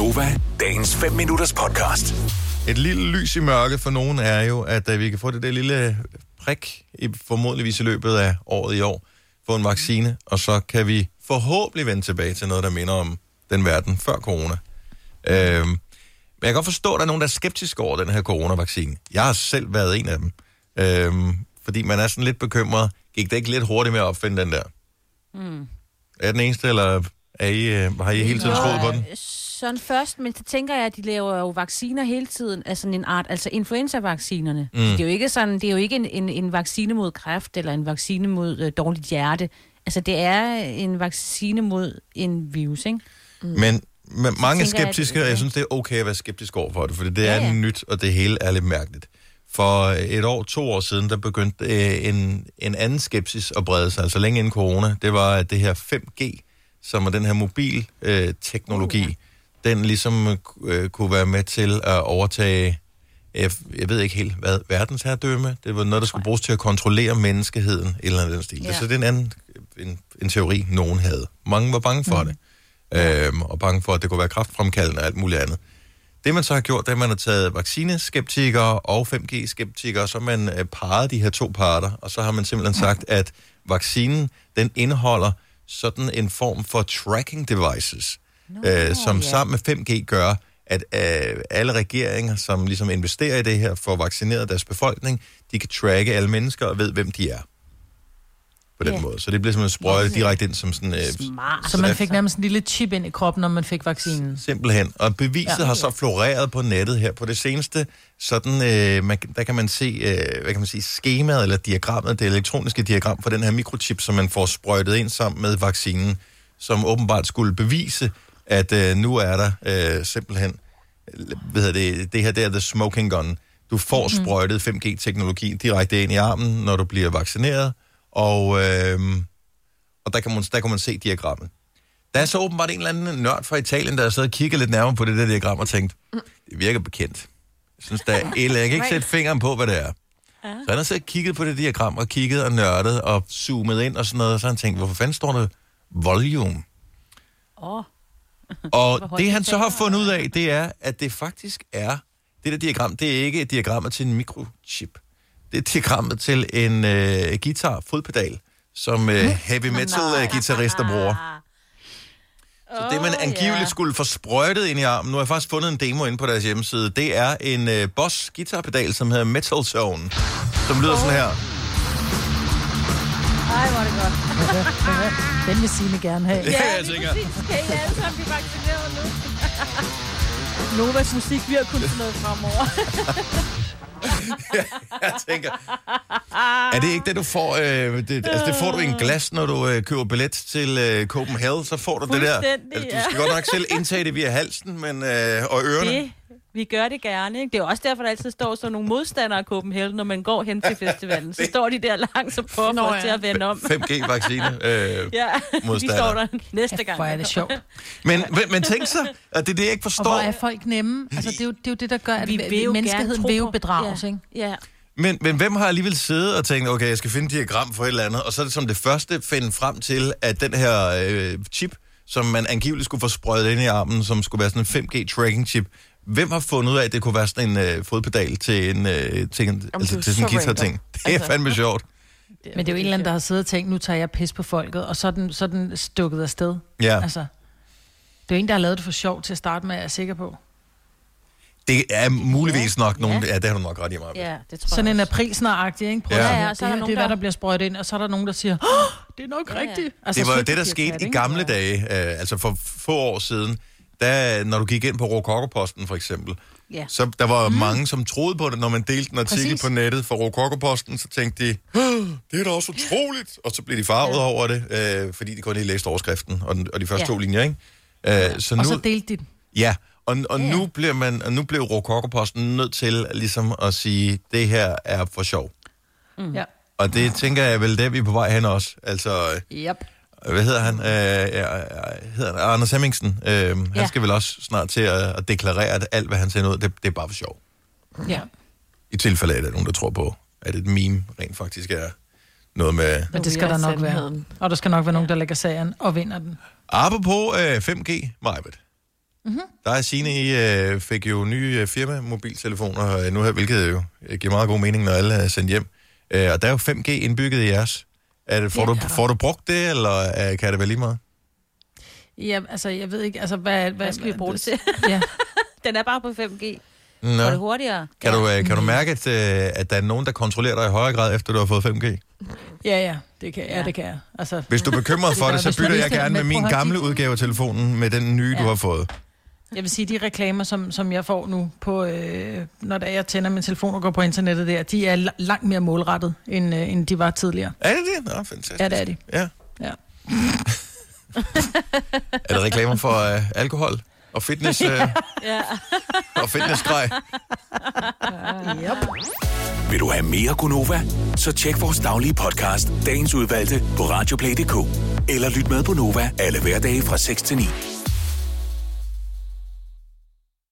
Gonova, dagens 5 minutters podcast. Et lille lys i mørket for nogen er jo, at uh, vi kan få det der lille prik, i, formodentligvis i løbet af året i år, få en vaccine, og så kan vi forhåbentlig vende tilbage til noget, der minder om den verden før corona. Øhm, men jeg kan godt forstå, at der er nogen, der er skeptiske over den her coronavaccine. Jeg har selv været en af dem. Øhm, fordi man er sådan lidt bekymret. Gik det ikke lidt hurtigt med at opfinde den der? Mm. Er jeg den eneste, eller er I, øh, har I hele tiden troet på den? Sådan først, men så tænker jeg, at de laver jo vacciner hele tiden, altså en art, altså influenza-vaccinerne. Mm. Det er jo ikke sådan, det er jo ikke en, en, en vaccine mod kræft, eller en vaccine mod øh, dårligt hjerte. Altså, det er en vaccine mod en virus, ikke? Mm. Men, men mange er tænker jeg, skeptiske, og jeg synes, det er okay at være skeptisk over for det, for det er Ja, nyt, og det hele er lidt mærkeligt. For et år, to år siden, der begyndte øh, en, en anden skepsis at brede sig, altså længe inden corona. Det var at det her 5G, som er den her mobilteknologi, øh, teknologi, den ligesom øh, kunne være med til at overtage, jeg, jeg ved ikke helt hvad, verdensherredømme. Det var noget, der skulle bruges til at kontrollere menneskeheden, et eller andet den stil. Ja. Så det er en anden en, en teori, nogen havde. Mange var bange for mm. det, øhm, og bange for, at det kunne være kraftfremkaldende og alt muligt andet. Det man så har gjort, det er, at man har taget vaccineskeptikere og 5G-skeptikere, så man øh, parret de her to parter, og så har man simpelthen sagt, at vaccinen, den indeholder sådan en form for tracking devices, Nå, øh, som ja. sammen med 5G gør, at øh, alle regeringer, som ligesom investerer i det her for at vaccinere deres befolkning, de kan tracke alle mennesker og ved, hvem de er. På den Ja. måde. Så det bliver simpelthen sprøjtet direkte ind som sådan... Øh, Smart. Så man der- fik nærmest en lille chip ind i kroppen, når man fik vaccinen. Simpelthen. Og beviset ja, har så floreret på nettet her på det seneste. Sådan, øh, man, der kan man se, øh, hvad kan man sige, skemaet eller diagrammet, det elektroniske diagram for den her mikrochip, som man får sprøjtet ind sammen med vaccinen, som åbenbart skulle bevise, at øh, nu er der øh, simpelthen, hvad det, det her det er the smoking gun. Du får Mhm. sprøjtet 5G-teknologi direkte ind i armen, når du bliver vaccineret, og, øh, og der, kan man, der kan man se diagrammet. Der er så åbenbart en eller anden nørd fra Italien, der har siddet og kigget lidt nærmere på det der diagram og tænkt, det virker bekendt. Jeg synes, der er jeg kan ikke sætte fingeren på, hvad det er. Så han har så kigget på det diagram og kigget og nørdet og zoomet ind og sådan noget, og så har han tænkt, hvorfor fanden står der volume? Åh, Og det han så har fundet ud af, det er, at det faktisk er, det der diagram, det er ikke et diagrammet til en mikrochip. Det er diagrammet til en øh, guitar, fodpedal, som øh, heavy metal øh, guitarister bruger. Så det, man angiveligt ja. skulle få sprøjtet ind i armen, nu har jeg faktisk fundet en demo inde på deres hjemmeside, det er en øh, Boss guitarpedal, som hedder Metal Zone, som lyder sådan her. Ej, hvor er det godt. Den vil Signe gerne have. Ja, jeg lige tænker. præcis. Kan I alle sammen blive vaccineret nu? Novas musik bliver kun sådan noget fremover. Jeg tænker, er det ikke det, du får? Øh, det, altså, det får du i en glas, når du øh, køber billet til øh, Copenhagen, så får du det der. Altså, du ja. skal godt nok selv indtage det via halsen men, øh, og ørerne. Det, vi gør det gerne. Ikke? Det er også derfor, der altid står sådan nogle modstandere af Copenhagen, når man går hen til festivalen. Så står de der langsomt på for Nå, ja. til at vende om. 5G-vaccine. Øh. Ja, de modstander. står der næste gang. Hvor er det sjovt. Men, men, tænk så, at det er det, jeg ikke Og forstår. hvor er folk nemme? Altså, det er jo det, er jo det der gør, at Vi vi vil jo menneskeheden vil jo bedrages, ja. ikke? Ja. Men, men hvem har alligevel siddet og tænkt, okay, jeg skal finde et diagram for et eller andet, og så er det som det første finde frem til, at den her øh, chip, som man angiveligt skulle få sprøjtet ind i armen, som skulle være sådan en 5G-tracking-chip, hvem har fundet ud af, at det kunne være sådan en øh, fodpedal til, en, øh, til, en, altså, er til sådan en guitar-ting? Det er Altså. fandme sjovt. Men det er jo en eller anden, der har siddet og tænkt, nu tager jeg pis på folket, og så er den, så er den stukket afsted. Ja, Altså, det er jo en, der har lavet det for sjov til at starte med, er jeg sikker på. det er muligvis nok Ja. nogen... Ja, det har du nok ret i mig. ja, det tror Sådan jeg en aprilsnaragtig, ikke? Prøv Ja. Ja, her. ja, så er det, der her, nogen, det er, hvad der- bliver sprøjtet ind, og så er der nogen, der siger, oh, det er nok Ja, ja. rigtigt. Altså, Det var det, der skete i gamle dage, øh, altså for få år siden, der, når du gik ind på Rokokoposten for eksempel, Ja. så der var mm. mange, som troede på det, når man delte en artikel Præcis. på nettet for Rokokoposten, så tænkte de, "Åh, det er da også utroligt, og så blev de farvet ja. over det, øh, fordi de kun lige læste overskriften og, den, og de første ja. Ja. to linjer, ikke? Øh, så nu, Og så delte de den. ja, og, og nu bliver man, og nu blev Rokokoposten nødt til ligesom at sige, det her er for sjov. Mm. Ja. Og det tænker jeg vel, der vi er på vej hen også. Altså, Yep. Hvad hedder han? Øh, hedder han? Anders Hemmingsen. Øh. Han Ja. skal vel også snart til at, at deklarere, at alt, hvad han sender ud, det, det er bare for sjov. Ja. I tilfælde af, at der er nogen, der tror på, at et meme rent faktisk er noget med... Men det skal der nok være. Og der skal nok være nogen, der lægger sagen og vinder den. Apropos øh, 5G, Majbet. Mhm. Der er Signe, I øh, fik jo nye øh, firma-mobiltelefoner øh, nu her, hvilket jo øh, giver meget god mening, når alle er sendt hjem. Øh, og der er jo 5G indbygget i jeres. Er det, får, Ja, du, får du brugt det, eller øh, kan det være lige meget? Ja, altså, jeg ved ikke, altså, hvad... Hvad skal vi bruge det til? Ja. Den er bare på 5G. Nå. Går det hurtigere? Kan, du, øh, kan du mærke, at, øh, at der er nogen, der kontrollerer dig i højere grad, efter du har fået 5G? Ja, ja, det kan, ja, det kan jeg. Altså, Hvis du er bekymret for Det det, så du bytter jeg gerne med med min gamle udgave af telefonen med den nye, du Ja. har fået. Jeg vil sige, de reklamer, som, som jeg får nu, på, øh, når der jeg tænder min telefon og går på internettet der, de er la- langt mere målrettet, end, øh, end de var tidligere. Er det det? Nå, fantastisk. Ja, det er de. Ja. Ja. Er det reklamer for øh, alkohol og fitness, øh, Ja. og fitnessgrej? Yep. Vil du have mere Gunova? Så tjek vores daglige podcast, dagens udvalgte, på radioplay.dk. Eller lyt med på Nova alle hverdage fra 6 til 9.